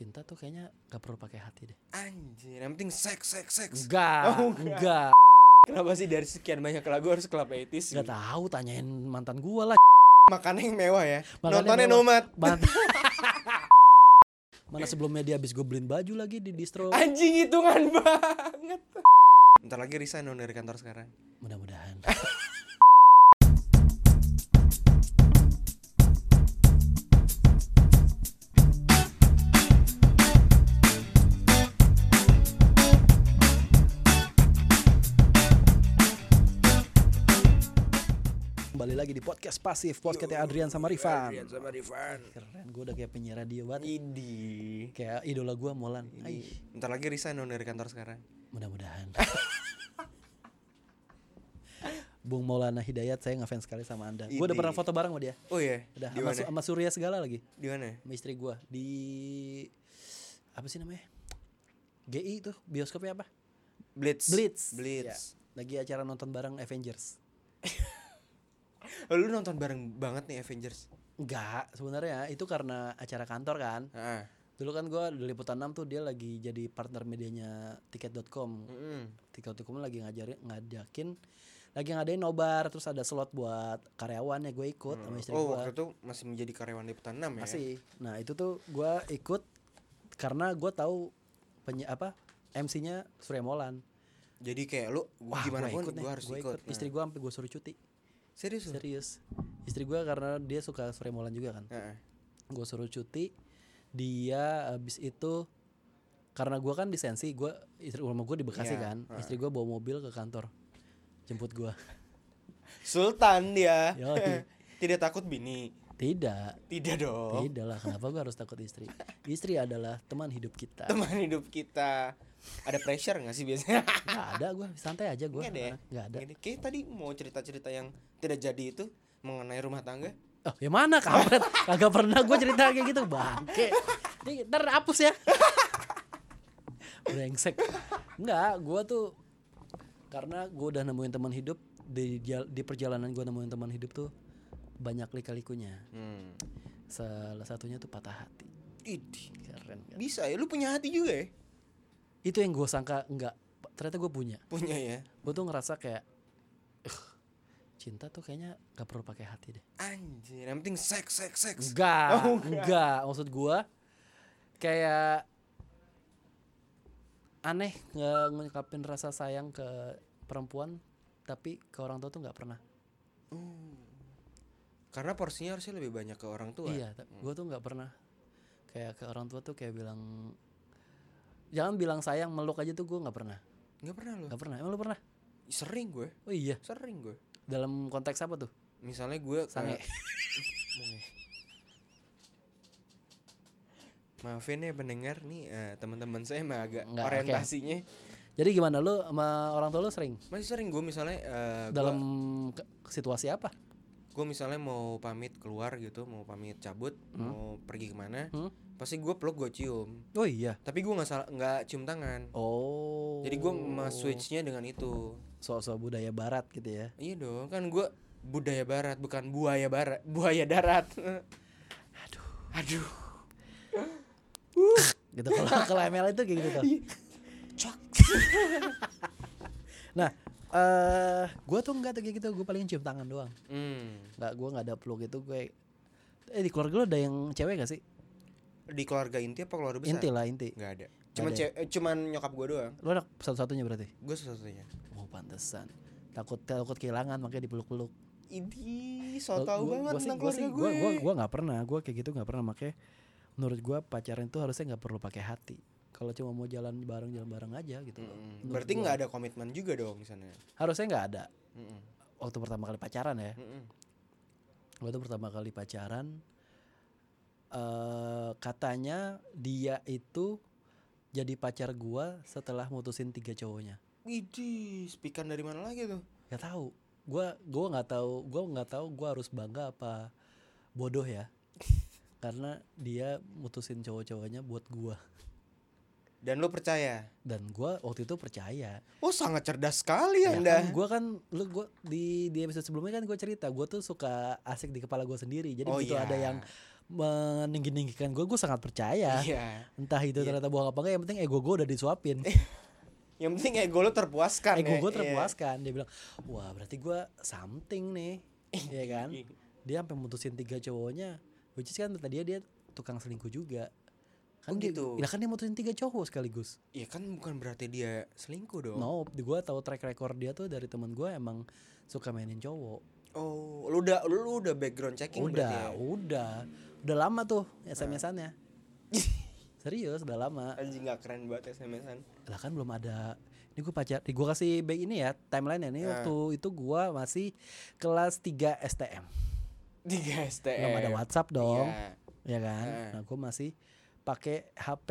cinta tuh kayaknya gak perlu pakai hati deh. Anjir, yang penting seks, seks, seks. Enggak, Oh, enggak. enggak. Kenapa sih dari sekian banyak lagu harus Club 80s? Enggak tahu tanyain mantan gua lah. Makannya yang mewah ya. Makannya Nontonnya mewah. nomad. Mantan. Mana sebelumnya dia habis gue beliin baju lagi di distro. Anjing hitungan banget. Bentar lagi resign dong dari kantor sekarang. Mudah-mudahan. lagi di podcast pasif podcastnya Adrian sama Rifan. Adrian sama Rifan. Keren, gue udah kayak penyiar radio banget. Idi. Kayak idola gue Molan. Ini. Bentar lagi resign dong dari kantor sekarang. mudah-mudahan. Bung Maulana Hidayat, saya ngefans sekali sama anda. Gue udah pernah foto bareng sama dia. Oh iya. Udah sama, sama Surya segala lagi. Di mana? Sama istri gue di apa sih namanya? GI tuh bioskopnya apa? Blitz. Blitz. Blitz. Ya, lagi acara nonton bareng Avengers. Lu nonton bareng banget nih Avengers. Enggak, sebenarnya itu karena acara kantor kan. Heeh. Dulu kan gue di Liputan 6 tuh dia lagi jadi partner medianya tiket.com. Heeh. Tiket.com lagi ngajarin ngajakin lagi ngadain nobar terus ada slot buat karyawan ya gue ikut sama istri Oh, gue. waktu itu masih menjadi karyawan Liputan 6 ya? Masih. Nah, itu tuh gua ikut karena gua tahu penyi apa MC-nya Surya Molan. Jadi kayak lu Wah, gimana gua pun ikut gua harus gua ikut. Nah, Istri gua sampai gua suruh cuti. Serius? Serius. Istri gua karena dia suka Surya Molan juga kan. Heeh. Gua suruh cuti. Dia habis itu karena gua kan di Sensi, gua istri rumah gua di Bekasi Iya, kan. heeh. Istri gua bawa mobil ke kantor. Jemput gua. Sultan dia. Tidak takut bini. Tidak. Tidak dong. Tidak lah, kenapa gua harus takut istri? Istri adalah teman hidup kita. Teman hidup kita. Ada pressure gak sih biasanya? Nggak ada gua, santai aja gua. Nggak ada ya? Nggak ada. Kayak tadi mau cerita-cerita yang tidak jadi itu mengenai rumah tangga. Oh, ya mana kampret? Kagak pernah gue cerita kayak gitu, bangke. Ini ntar hapus ya. Brengsek. Enggak, gue tuh karena gue udah nemuin teman hidup di di perjalanan gue nemuin teman hidup tuh banyak lika-likunya. Hmm. Salah satunya tuh patah hati. Idih. Keren kan? Bisa ya, lu punya hati juga ya? Itu yang gue sangka enggak. Ternyata gue punya. Punya ya. Gue tuh ngerasa kayak "Ugh, cinta tuh kayaknya gak perlu pakai hati deh. Anjir, yang penting seks, seks, seks. Enggak, Oh, enggak. enggak. Maksud gua kayak aneh nge- ngungkapin rasa sayang ke perempuan tapi ke orang tua tuh nggak pernah. Karena porsinya harusnya lebih banyak ke orang tua. Iya, ta- gua tuh nggak pernah kayak ke orang tua tuh kayak bilang jangan bilang sayang meluk aja tuh gua nggak pernah. Nggak pernah lu. Nggak pernah. Emang lu pernah? Sering gue. Oh iya. Sering gue. Dalam konteks apa tuh? Misalnya gue Sange. Maafin ya pendengar nih eh, teman-teman saya mah agak Nggak, orientasinya Jadi gimana lu sama orang tua lu sering masih sering gue misalnya eh, dalam gua, situasi apa? Gue misalnya mau pamit keluar gitu mau pamit cabut mau pergi ke mana Hmm? pasti gue peluk gue cium Oh iya. tapi gue nggak nggak cium tangan Oh. jadi gue mas switchnya dengan itu soal-soal budaya barat gitu ya. iya dong kan gue budaya barat bukan buaya barat buaya darat Aduh. aduh gitu kalau kalau ML itu kayak gitu tuh. Nah, eh gua tuh enggak tuh kayak gitu, gue paling cium tangan doang. hmm. Enggak, gua enggak ada peluk itu gue Eh di keluarga lu ada yang cewek gak sih? di keluarga inti apa keluarga besar Inti lah inti. nggak ada cuman ada. ce- eh, cuman nyokap gue doang Lu anak satu-satunya berarti. gue satu-satunya Oh, pantesan. Takut takut kehilangan makanya dipeluk-peluk. Idi, so tau banget gua tentang gua keluarga gue. Gua gua gua nggak pernah, gua kayak gitu nggak pernah makanya menurut gua pacaran itu harusnya nggak perlu pakai hati. Kalau cuma mau jalan bareng jalan bareng aja gitu. loh. Mm, Berarti nggak ada komitmen juga dong di sana. harusnya nggak ada. Mm-mm. Waktu pertama kali pacaran ya. Mm-mm. Waktu pertama kali pacaran eh katanya dia itu jadi pacar gua setelah mutusin tiga cowoknya. Widih, spikan dari mana lagi tuh? Gak tahu. Gua gua nggak tahu. Gua nggak tahu. Gua harus bangga apa bodoh ya. Karena dia mutusin cowok-cowoknya buat gua. Dan lu percaya? Dan gua waktu itu percaya. Oh sangat cerdas sekali Ya anda. kan, gua kan lu gua di di episode sebelumnya kan gua cerita gua tuh suka asik di kepala gua sendiri. Jadi Oh begitu iya. ada yang meninggi-ninggikan gue gue sangat percaya Iya. entah itu ternyata bohong apa enggak yang penting ego gue udah disuapin Yang penting ego lu terpuaskan ego ya. gue Iya. terpuaskan dia bilang wah berarti gue something nih ya kan dia sampai mutusin tiga cowoknya which is kan kata dia dia tukang selingkuh juga kan Oh, dia, gitu. ya kan dia mutusin tiga cowok sekaligus Iya kan bukan berarti dia selingkuh dong. no gue tahu track record dia tuh dari teman gue emang suka mainin cowok Oh, lu udah lu, udah background checking berarti udah ya? udah udah lama tuh sms-annya serius udah lama Anjing gak keren banget SMS-an. lah kan belum ada ini gue pacar gue kasih back ini ya timeline ini Ah. waktu itu gue masih kelas 3 STM Tiga STM. belum ada WhatsApp dong Iya. ya kan Ah. nah gue masih pakai HP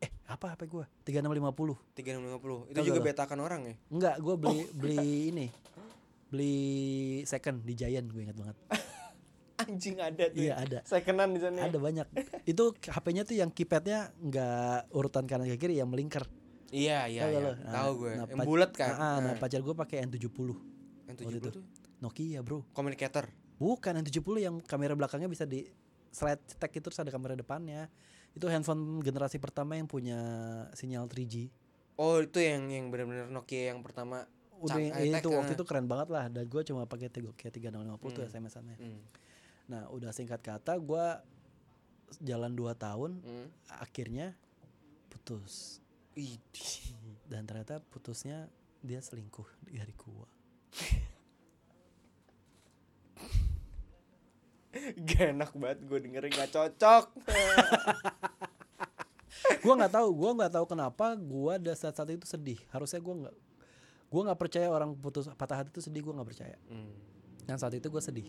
eh apa HP gue 3650 3650. Itu Tahu juga betakan orang ya? enggak gue beli beli ini beli second di Giant gue ingat banget Anjing ada tuh. Iya, ada. Secondan di sana. ya? ada banyak itu HP-nya tuh yang keypadnya nggak urutan kanan ke kiri yang melingkar Iya, iya, Tahu iya. Nah, Tahu gue. nah, yang bulat kan. Ah, ah, nah Nah, pacar gue pakai N70 yang waktu 70 itu. tuh Nokia bro communicator. Bukan yang 70 yang kamera belakangnya bisa di slide stack itu terus ada kamera depannya. Itu handphone generasi pertama yang punya sinyal 3G. Oh, itu yang yang benar-benar Nokia yang pertama. Udah yang- itu waktu ah. itu keren banget lah dan gue cuma pakai Nokia 3650 tuh Hmm. SMS-annya. Hmm. Nah, udah singkat kata gue jalan 2 tahun Hmm. akhirnya putus. Dan ternyata putusnya dia selingkuh dari gua. Gak enak banget gue dengerin gak cocok. gua nggak tahu, gua nggak tahu kenapa gua ada saat-saat itu sedih. Harusnya gua nggak gua nggak percaya orang putus patah hati itu sedih, gua nggak percaya. Hmm. Dan saat itu gue sedih.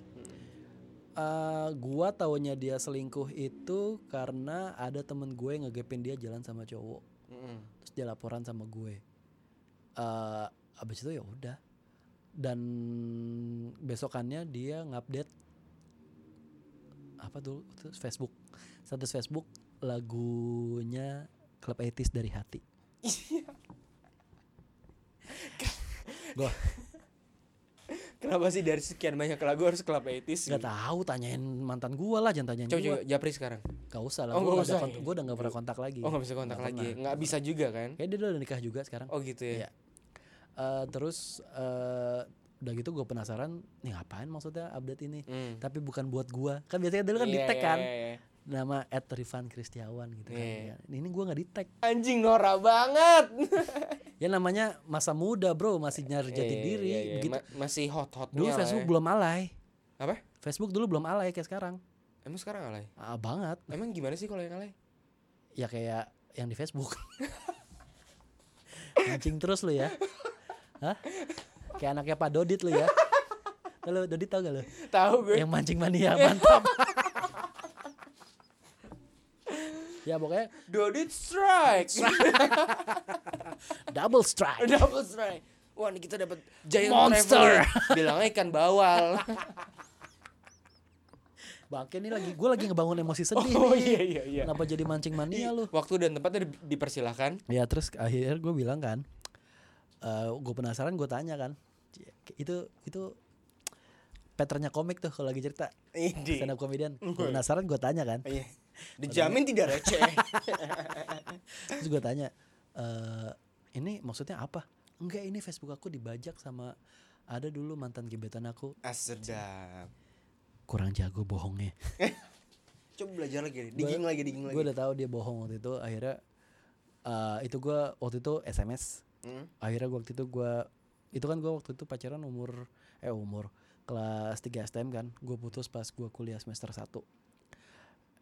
Eh, gua taunya dia selingkuh itu karena ada temen gue yang ngegepin dia jalan sama cowok. Mm-mm. Terus dia laporan sama gue. Eh, abis itu ya udah. Dan besokannya dia ngupdate apa tuh terus Facebook status Facebook lagunya Club 80s dari hati. Gua Kenapa sih dari sekian banyak lagu harus Club 80s? nggak tahu tanyain mantan gua lah jangan tanyain Coba Japri sekarang. Gak usah lah, Oh, gue udah, ya? gua udah gak pernah kontak lagi. Oh nggak bisa kontak Nggak lagi. pernah. Nggak bisa juga kan? Kayak dia udah nikah juga sekarang. Oh gitu ya. Iya. Eh, terus eh, udah gitu gue penasaran, nih ngapain maksudnya update ini? Hmm. Tapi bukan buat gua. Kan biasanya dulu kan di Iya, tag iya, kan, iya, iya. nama @rifan Kristiawan gitu kan. Iya. Ini gua nggak di tag. Anjing Nora banget. Ya namanya masa muda bro, masih nyari jati Iya, diri. iya, iya. Begitu. Ma- masih hot-hotnya Dulu lah Facebook ya. belum alay. Apa? Facebook dulu belum alay kayak sekarang. Emang sekarang alay? Ah, banget. Emang gimana sih kalau yang alay? Ya kayak yang di Facebook. Mancing terus lu ya. Hah? Kayak anaknya Pak Dodit lu ya. Kalau Dodit tau gak lu? Tahu gue. Yang mancing mania mantap. ya pokoknya Dodit strike. double strike. Double strike. Wah, ini kita dapat giant Monster. traveling. Bilangnya ikan bawal. Bangke nih lagi gue lagi ngebangun emosi sedih oh nih. iya iya iya. Kenapa jadi mancing mania lu? Waktu dan tempatnya di- dipersilahkan. Ya terus akhirnya gue bilang kan, gue penasaran gue tanya kan, itu itu patternnya komik tuh kalau lagi cerita stand up comedian. Gue penasaran gue tanya kan, Iya. Dijamin tidak receh. terus gue tanya, eh ini maksudnya apa? Enggak ini Facebook aku dibajak sama ada dulu mantan gebetan aku Ah, sedap. kurang jago bohongnya. Coba belajar lagi, digging lagi, digging lagi. Gue udah tahu dia bohong waktu itu. Akhirnya eh, itu gue waktu itu SMS. Hmm? Akhirnya gua waktu itu gue itu kan gue waktu itu pacaran umur eh umur kelas 3 STM kan. Gue putus pas gue kuliah semester 1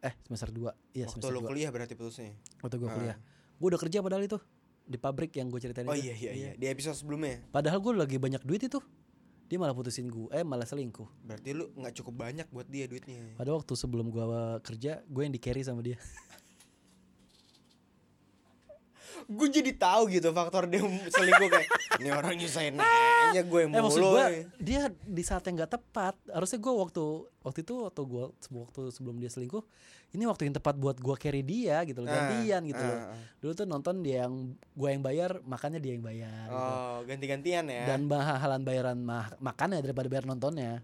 Eh semester 2 Iya Waktu semester lo 2 kuliah berarti putusnya. Waktu gue Ah. kuliah Gue udah kerja padahal itu Di pabrik yang gue ceritain Oh itu iya iya iya. Di episode sebelumnya. Padahal gue lagi banyak duit itu Dia malah putusin gue Eh malah selingkuh Berarti lu nggak cukup banyak buat dia duitnya. Pada waktu sebelum gue kerja Gue yang di carry sama dia Gue jadi tahu gitu faktor dia selingkuh kayak ini orang nyusahin aja gue Eh maksud mulu. gue Dia di saat yang gak tepat Harusnya gue waktu Waktu itu waktu gue Waktu sebelum dia selingkuh Ini waktu yang tepat buat gue carry dia gitu loh Ah, Gantian gitu loh ah, ah. Dulu tuh nonton dia yang Gue yang bayar Makannya dia yang bayar gitu. Oh, ganti-gantian ya. Dan mahalan bayaran ma makannya daripada bayar nontonnya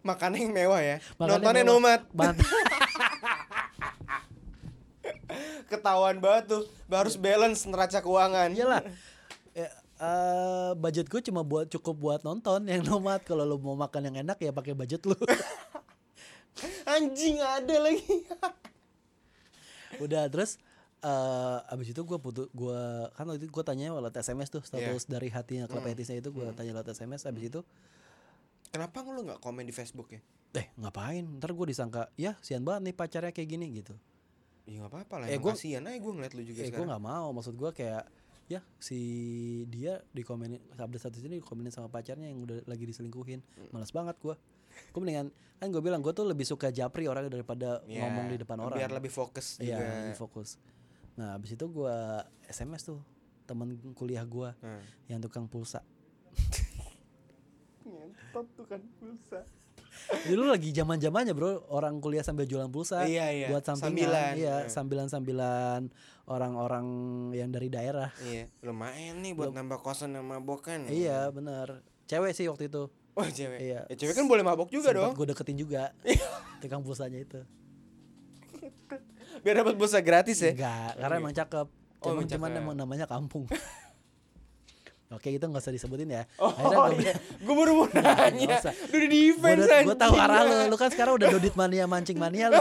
Makannya yang mewah ya. Makannya Nontonnya mewah. nomad. Ketahuan banget tuh. Harus balance neraca keuangan. Iyalah. Ya, eh, budget gue cuma buat cukup buat nonton yang nomad. Kalau lu mau makan yang enak ya pakai budget lu. Anjing ada lagi. Udah terus eh abis itu gue putus gue kan waktu itu gue tanya lewat SMS tuh status dari hatinya klub etisnya itu gue tanya lewat SMS abis itu Kenapa lu nggak komen di Facebook ya? eh ngapain ntar gue disangka ya sian banget nih pacarnya kayak gini gitu Ya nggak apa-apa lah. Eh, gua- kasihan aja gue ngeliat lu juga eh gue nggak mau maksud gue kayak ya si dia dikomenin update status ini dikomenin sama pacarnya yang udah lagi diselingkuhin Hmm. malas banget gue gue mendingan kan gue bilang gue tuh lebih suka japri orangnya daripada Ya, ngomong di depan orang Biar lebih fokus iya juga. lebih fokus nah abis itu gue SMS tuh temen kuliah gue Nah. yang tukang pulsa Ngentot tuh kan pulsa. Dulu lagi zaman zamannya bro orang kuliah sambil jualan pulsa Iya, iya. buat sampingan Sambilan. iya Eh. sambilan sambilan orang-orang yang dari daerah Iya, lumayan nih buat nambah kosan sama mabokan. iya benar cewek sih waktu itu Oh cewek. Iya. Ya, cewek kan boleh mabok juga dong. gue deketin juga tukang pulsanya itu Biar dapat pulsa gratis ya. enggak karena emang cakep Oh, cuman emang cuman emang namanya kampung Oke itu nggak usah disebutin ya. Oh gua iya, gue baru mau nanya. Udah di defense gue gue tahu arah lu, lu kan sekarang udah dodit mania mancing mania lu.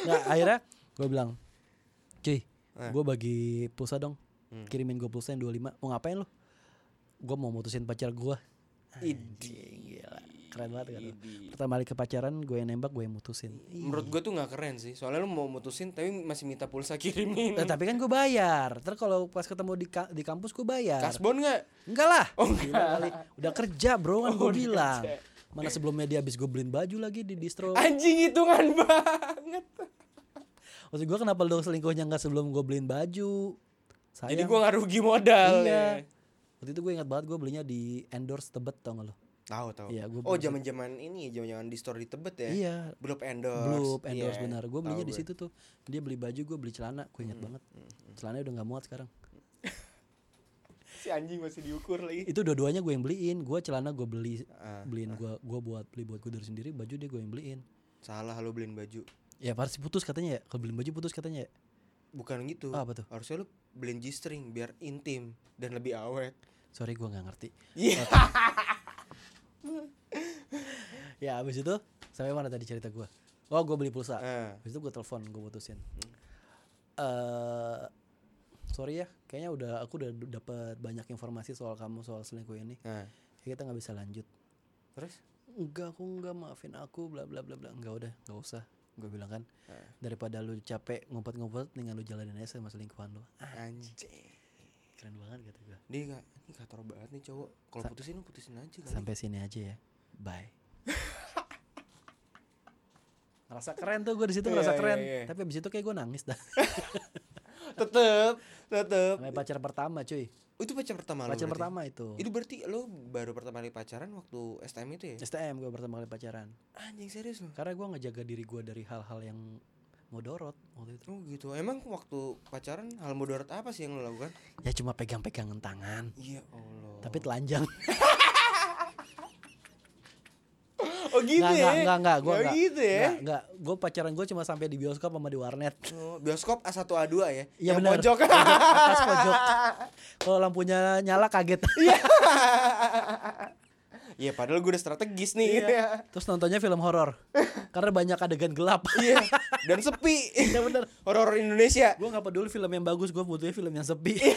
Nggak akhirnya gue bilang, cuy, Eh. gue bagi pulsa dong, Hmm. kirimin gue pulsa yang 25 Mau ngapain lu? Gue mau mutusin pacar gue. Idi. Keren banget kan. Pertama kali ke pacaran gue yang nembak gue yang mutusin. Menurut gue tuh nggak keren sih. Soalnya lu mau mutusin tapi masih minta pulsa kirimin. Nah, tapi kan gue bayar. Terus kalau pas ketemu di ka- di kampus gue bayar. Kasbon nggak? Enggak lah. Oh, kali. Udah kerja bro kan gue udah bilang. kerja. Mana sebelumnya dia habis gue beliin baju lagi di distro. Anjing hitungan banget. Maksud gue kenapa lu selingkuhnya nggak sebelum gue beliin baju? Sayang. Jadi gue nggak rugi modal Iya. ya. Waktu itu gue ingat banget gue belinya di endorse Tebet tau gak lo? Tahu tahu. Iya, gua oh beli- zaman zaman ini zaman zaman di store di Tebet ya. Iya. Belum endorse. Blue endorse Iya, benar. Gue belinya di situ tuh. Dia beli baju, gue beli celana. Gue ingat banget. Celananya udah nggak muat sekarang. Si anjing masih diukur lagi. Itu dua-duanya gue yang beliin. Gue celana gue beli Ah, beliin gue gue buat beli buat gue dari sendiri. Baju dia gue yang beliin. salah lu beliin baju. Ya pasti putus katanya ya. Kalau beliin baju putus katanya ya. Bukan gitu. Ah, apa tuh? Harusnya lu beliin G-string biar intim dan lebih awet. Sorry gue nggak ngerti. Iya. Ya abis itu sampai mana tadi cerita gue? Oh gue beli pulsa. Habis itu gue telepon, gue putusin. Eh sorry ya, kayaknya udah aku udah dapat banyak informasi soal kamu soal selingkuh ini. Kayak kita nggak bisa lanjut. terus? Enggak, aku enggak maafin aku, bla bla bla bla. Enggak udah, nggak usah. Gue bilang kan, Ah. daripada lu capek ngumpet-ngumpet, mendingan lu jalanin aja sama selingkuhan lu. Anjing. Keren banget kata gue. Dia gak, ini kator banget nih cowok. Kalau putusin lu putusin aja kali. Sampai sini aja ya. Bye. ngerasa keren tuh gue di situ Iya, ngerasa iya, keren. iya. Tapi abis itu kayak gue nangis dah. tetep, tetep. Namanya pacar pertama cuy. Oh, itu pacar pertama Pacar berarti? pertama itu. Itu berarti lu baru pertama kali pacaran waktu STM itu ya? STM gue pertama kali pacaran. Anjing serius lu? Karena gue ngejaga diri gue dari hal-hal yang mudorot waktu itu. Oh gitu. Emang waktu pacaran hal mudarat apa sih yang lo lakukan? Ya cuma pegang-pegangan tangan. Iya Allah. Tapi telanjang. oh gitu Nggak, ya? nggak, nggak, nggak, gue Nggak nggak. gitu ya? Nggak, nggak. Gue pacaran gue cuma sampai di bioskop sama di warnet. Oh, bioskop A1 A2 ya? Iya Yang benar. pojok. Atas pojok. Kalau lampunya nyala kaget. Iya padahal gue udah strategis nih. Iya. Terus nontonnya film horor. Karena banyak adegan gelap. Iya. Dan sepi. Iya bener. Horor Indonesia. Gue gak peduli film yang bagus, gue butuhnya film yang sepi. Iya.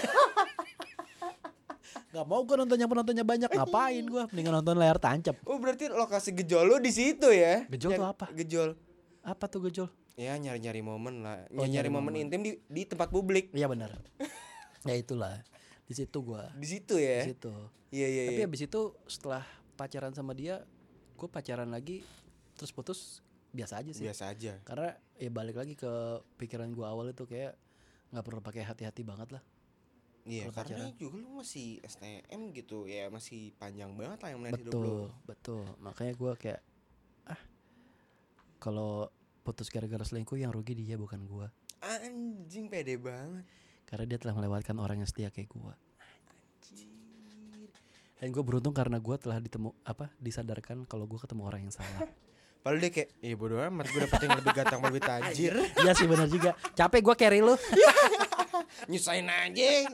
gak mau gue nontonnya penontonnya banyak, ngapain gue? Mendingan nonton layar tancap. Oh berarti lokasi gejol lo di situ ya? Gejol tuh apa? Gejol. Apa tuh gejol? Ya nyari-nyari momen lah. Oh, nyari, nyari momen, momen. intim di, di tempat publik. Iya benar. ya itulah. Di situ gue. Di situ ya. Di situ. Iya iya. Tapi iya. abis itu setelah pacaran sama dia, gue pacaran lagi, terus putus biasa aja sih. biasa aja. Karena ya balik lagi ke pikiran gue awal itu kayak nggak perlu pakai hati-hati banget lah. Iya karena pacaran. juga lu masih STM gitu ya masih panjang banget lah yang melihat hidup lu. betul betul makanya gue kayak ah kalau putus gara-gara selingkuh yang rugi dia bukan gue Anjing pede banget. karena dia telah melewatkan orang yang setia kayak gue. Dan gue beruntung karena gue telah ditemu apa disadarkan kalau gue ketemu orang yang salah. Padahal dia kayak, iya bodo amat gue dapet yang lebih ganteng lebih tajir. Iya sih benar juga. Capek gue carry lu. Nyusahin aja